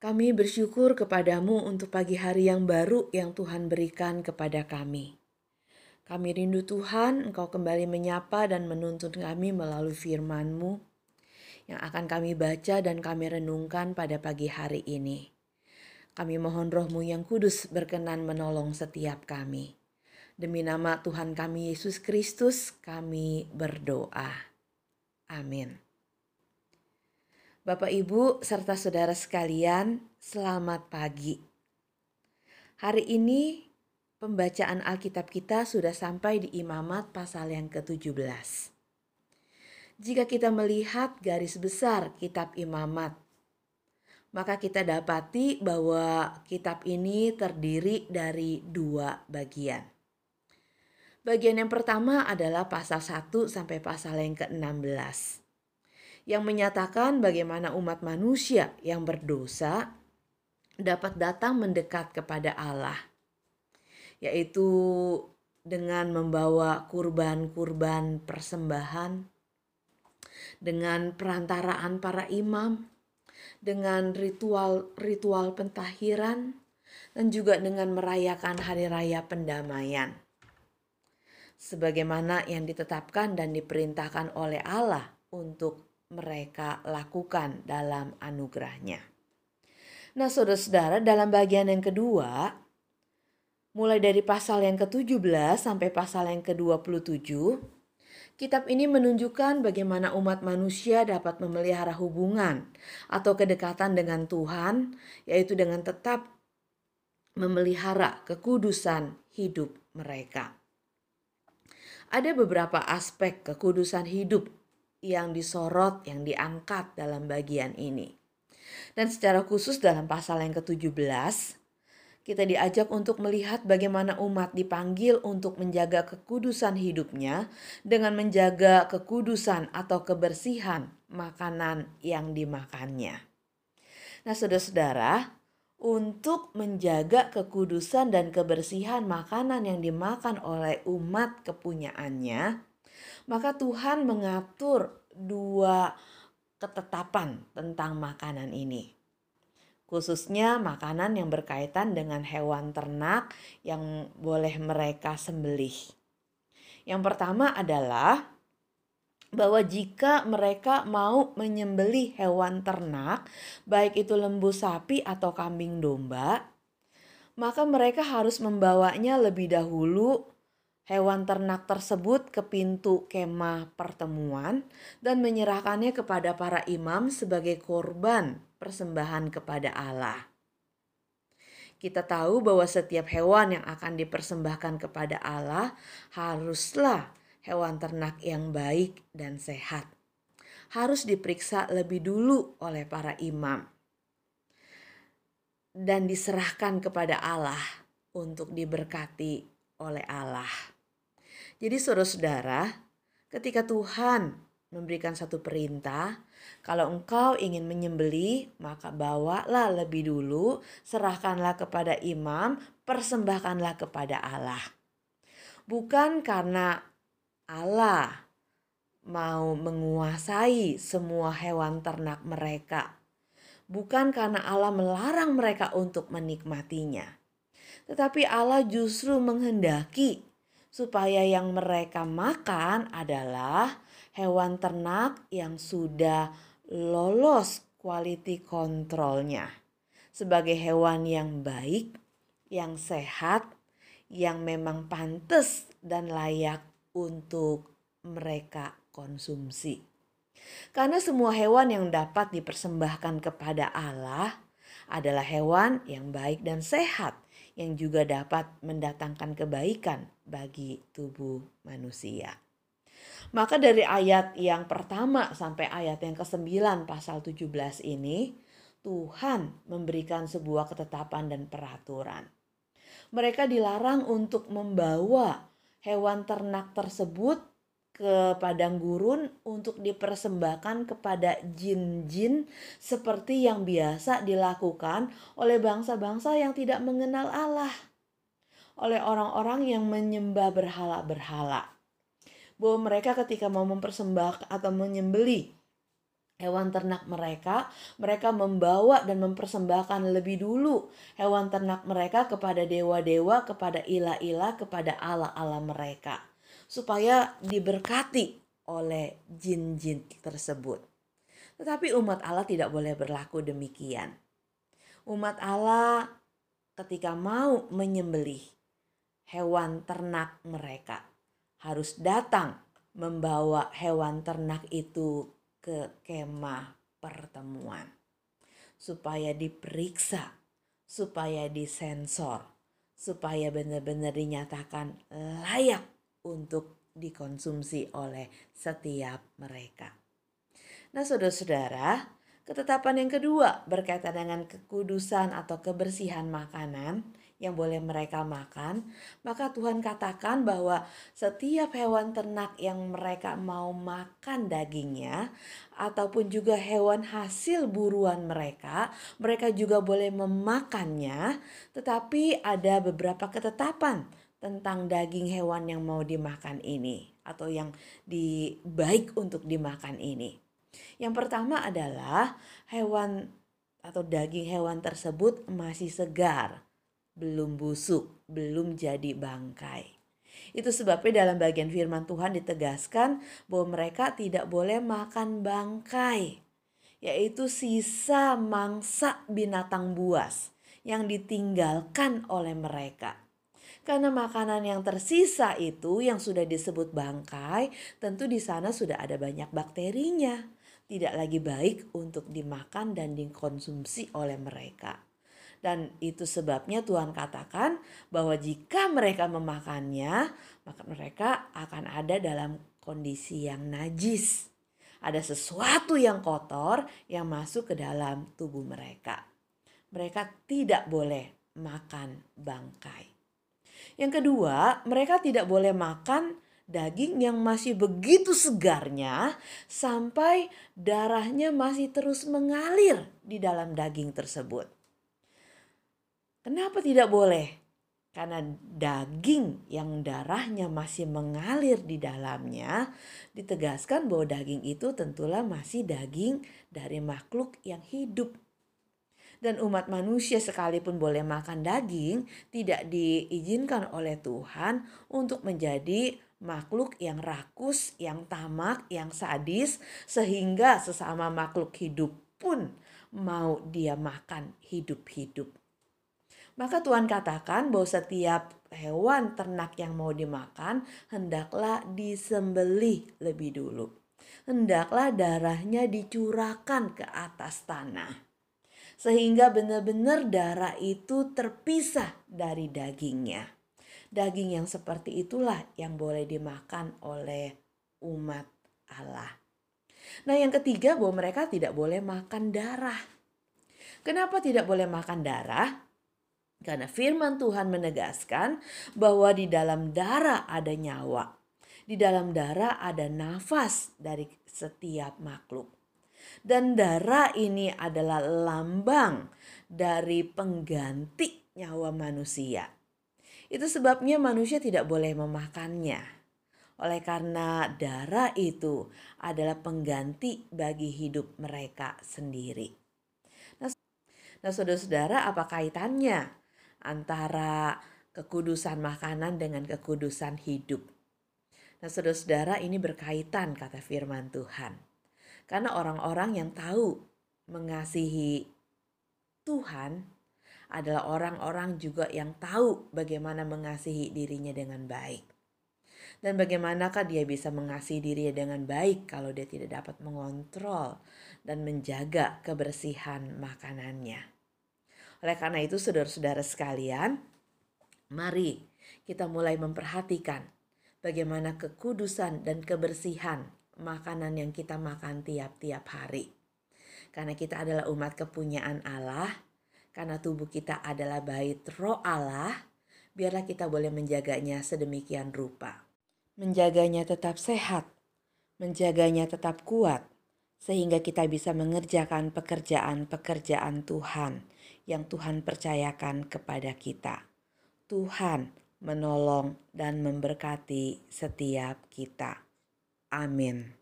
Kami bersyukur kepadamu untuk pagi hari yang baru yang Tuhan berikan kepada kami. Kami rindu Tuhan, Engkau kembali menyapa dan menuntun kami melalui firman-Mu yang akan kami baca dan kami renungkan pada pagi hari ini. Kami mohon rohmu yang kudus berkenan menolong setiap kami. Demi nama Tuhan kami Yesus Kristus kami berdoa. Amin. Bapak, Ibu, serta saudara sekalian, selamat pagi. Hari ini pembacaan Alkitab kita sudah sampai di Imamat pasal yang ke-17. Jika kita melihat garis besar kitab Imamat, maka kita dapati bahwa kitab ini terdiri dari dua bagian. Bagian yang pertama adalah pasal 1 sampai pasal yang ke-16 yang menyatakan bagaimana umat manusia yang berdosa dapat datang mendekat kepada Allah, yaitu dengan membawa kurban-kurban persembahan, dengan perantaraan para imam, dengan ritual-ritual pentahiran, dan juga dengan merayakan hari raya pendamaian. Sebagaimana yang ditetapkan dan diperintahkan oleh Allah untuk mereka lakukan dalam anugerahnya. Nah saudara-saudara dalam bagian yang kedua, mulai dari pasal yang ke-17 sampai pasal yang ke-27, kitab ini menunjukkan bagaimana umat manusia dapat memelihara hubungan atau kedekatan dengan Tuhan, yaitu dengan tetap memelihara kekudusan hidup mereka. Ada beberapa aspek kekudusan hidup yang disorot, yang diangkat dalam bagian ini. Dan secara khusus dalam pasal yang ke-17, kita diajak untuk melihat bagaimana umat dipanggil untuk menjaga kekudusan hidupnya dengan menjaga kekudusan atau kebersihan makanan yang dimakannya. Nah, saudara-saudara, untuk menjaga kekudusan dan kebersihan makanan yang dimakan oleh umat kepunyaannya, maka Tuhan mengatur dua ketetapan tentang makanan ini. Khususnya makanan yang berkaitan dengan hewan ternak yang boleh mereka sembelih. Yang pertama adalah bahwa jika mereka mau menyembelih hewan ternak, baik itu lembu sapi atau kambing domba, maka mereka harus membawanya lebih dahulu hewan ternak tersebut ke pintu kemah pertemuan dan menyerahkannya kepada para imam sebagai korban persembahan kepada Allah. Kita tahu bahwa setiap hewan yang akan dipersembahkan kepada Allah haruslah hewan ternak yang baik dan sehat. Harus diperiksa lebih dulu oleh para imam dan diserahkan kepada Allah untuk diberkati oleh Allah. Jadi saudara-saudara, ketika Tuhan memberikan satu perintah, kalau engkau ingin menyembeli, maka bawalah lebih dulu, serahkanlah kepada imam, persembahkanlah kepada Allah. Bukan karena Allah mau menguasai semua hewan ternak mereka. Bukan karena Allah melarang mereka untuk menikmatinya. Tetapi Allah justru menghendaki supaya yang mereka makan adalah hewan ternak yang sudah lolos quality kontrolnya sebagai hewan yang baik, yang sehat, yang memang pantas dan layak untuk mereka konsumsi. Karena semua hewan yang dapat dipersembahkan kepada Allah adalah hewan yang baik dan sehat yang juga dapat mendatangkan kebaikan bagi tubuh manusia. Maka dari ayat yang pertama sampai ayat yang ke-9 pasal 17 ini, Tuhan memberikan sebuah ketetapan dan peraturan. Mereka dilarang untuk membawa hewan ternak tersebut ke padang gurun untuk dipersembahkan kepada jin-jin seperti yang biasa dilakukan oleh bangsa-bangsa yang tidak mengenal Allah, oleh orang-orang yang menyembah berhala-berhala. Bahwa mereka ketika mau mempersembahkan atau menyembeli hewan ternak mereka, mereka membawa dan mempersembahkan lebih dulu hewan ternak mereka kepada dewa-dewa, kepada ilah-ilah, kepada Allah-Allah mereka, supaya diberkati oleh jin-jin tersebut. Tetapi umat Allah tidak boleh berlaku demikian. Umat Allah ketika mau menyembelih hewan ternak mereka harus datang membawa hewan ternak itu ke kemah pertemuan supaya diperiksa, supaya disensor, supaya benar-benar dinyatakan layak untuk dikonsumsi oleh setiap mereka. Nah, saudara-saudara, ketetapan yang kedua berkaitan dengan kekudusan atau kebersihan makanan yang boleh mereka makan, maka Tuhan katakan bahwa setiap hewan ternak yang mereka mau makan dagingnya, ataupun juga hewan hasil buruan mereka, mereka juga boleh memakannya, tetapi ada beberapa ketetapan tentang daging hewan yang mau dimakan ini, atau yang di, baik untuk dimakan ini. Yang pertama adalah hewan atau daging hewan tersebut masih segar belum busuk, belum jadi bangkai. Itu sebabnya dalam bagian firman Tuhan ditegaskan bahwa mereka tidak boleh makan bangkai, yaitu sisa mangsa binatang buas yang ditinggalkan oleh mereka. Karena makanan yang tersisa itu yang sudah disebut bangkai, tentu di sana sudah ada banyak bakterinya. Tidak lagi baik untuk dimakan dan dikonsumsi oleh mereka. Dan itu sebabnya Tuhan katakan bahwa jika mereka memakannya, maka mereka akan ada dalam kondisi yang najis. Ada sesuatu yang kotor yang masuk ke dalam tubuh mereka. Mereka tidak boleh makan bangkai. Yang kedua, mereka tidak boleh makan daging yang masih begitu segarnya sampai darahnya masih terus mengalir di dalam daging tersebut. Kenapa tidak boleh? Karena daging yang darahnya masih mengalir di dalamnya, ditegaskan bahwa daging itu tentulah masih daging dari makhluk yang hidup. Dan umat manusia sekalipun boleh makan daging, tidak diizinkan oleh Tuhan untuk menjadi makhluk yang rakus, yang tamak, yang sadis, sehingga sesama makhluk hidup pun mau dia makan hidup-hidup. Maka Tuhan katakan bahwa setiap hewan ternak yang mau dimakan hendaklah disembelih lebih dulu. Hendaklah darahnya dicurahkan ke atas tanah. Sehingga benar-benar darah itu terpisah dari dagingnya. Daging yang seperti itulah yang boleh dimakan oleh umat Allah. Nah, yang ketiga bahwa mereka tidak boleh makan darah. Kenapa tidak boleh makan darah? Karena firman Tuhan menegaskan bahwa di dalam darah ada nyawa. Di dalam darah ada nafas dari setiap makhluk. Dan darah ini adalah lambang dari pengganti nyawa manusia. Itu sebabnya manusia tidak boleh memakannya. Oleh karena darah itu adalah pengganti bagi hidup mereka sendiri. Nah, nah saudara-saudara apa kaitannya antara kekudusan makanan dengan kekudusan hidup. Nah, saudara-saudara, ini berkaitan kata firman Tuhan. Karena orang-orang yang tahu mengasihi Tuhan adalah orang-orang juga yang tahu bagaimana mengasihi dirinya dengan baik. Dan bagaimanakah dia bisa mengasihi dirinya dengan baik kalau dia tidak dapat mengontrol dan menjaga kebersihan makanannya. Oleh karena itu saudara-saudara sekalian, mari kita mulai memperhatikan bagaimana kekudusan dan kebersihan makanan yang kita makan tiap-tiap hari. Karena kita adalah umat kepunyaan Allah, karena tubuh kita adalah bait roh Allah, biarlah kita boleh menjaganya sedemikian rupa. Menjaganya tetap sehat, menjaganya tetap kuat, sehingga kita bisa mengerjakan pekerjaan-pekerjaan Tuhan yang Tuhan percayakan kepada kita. Tuhan menolong dan memberkati setiap kita. Amin.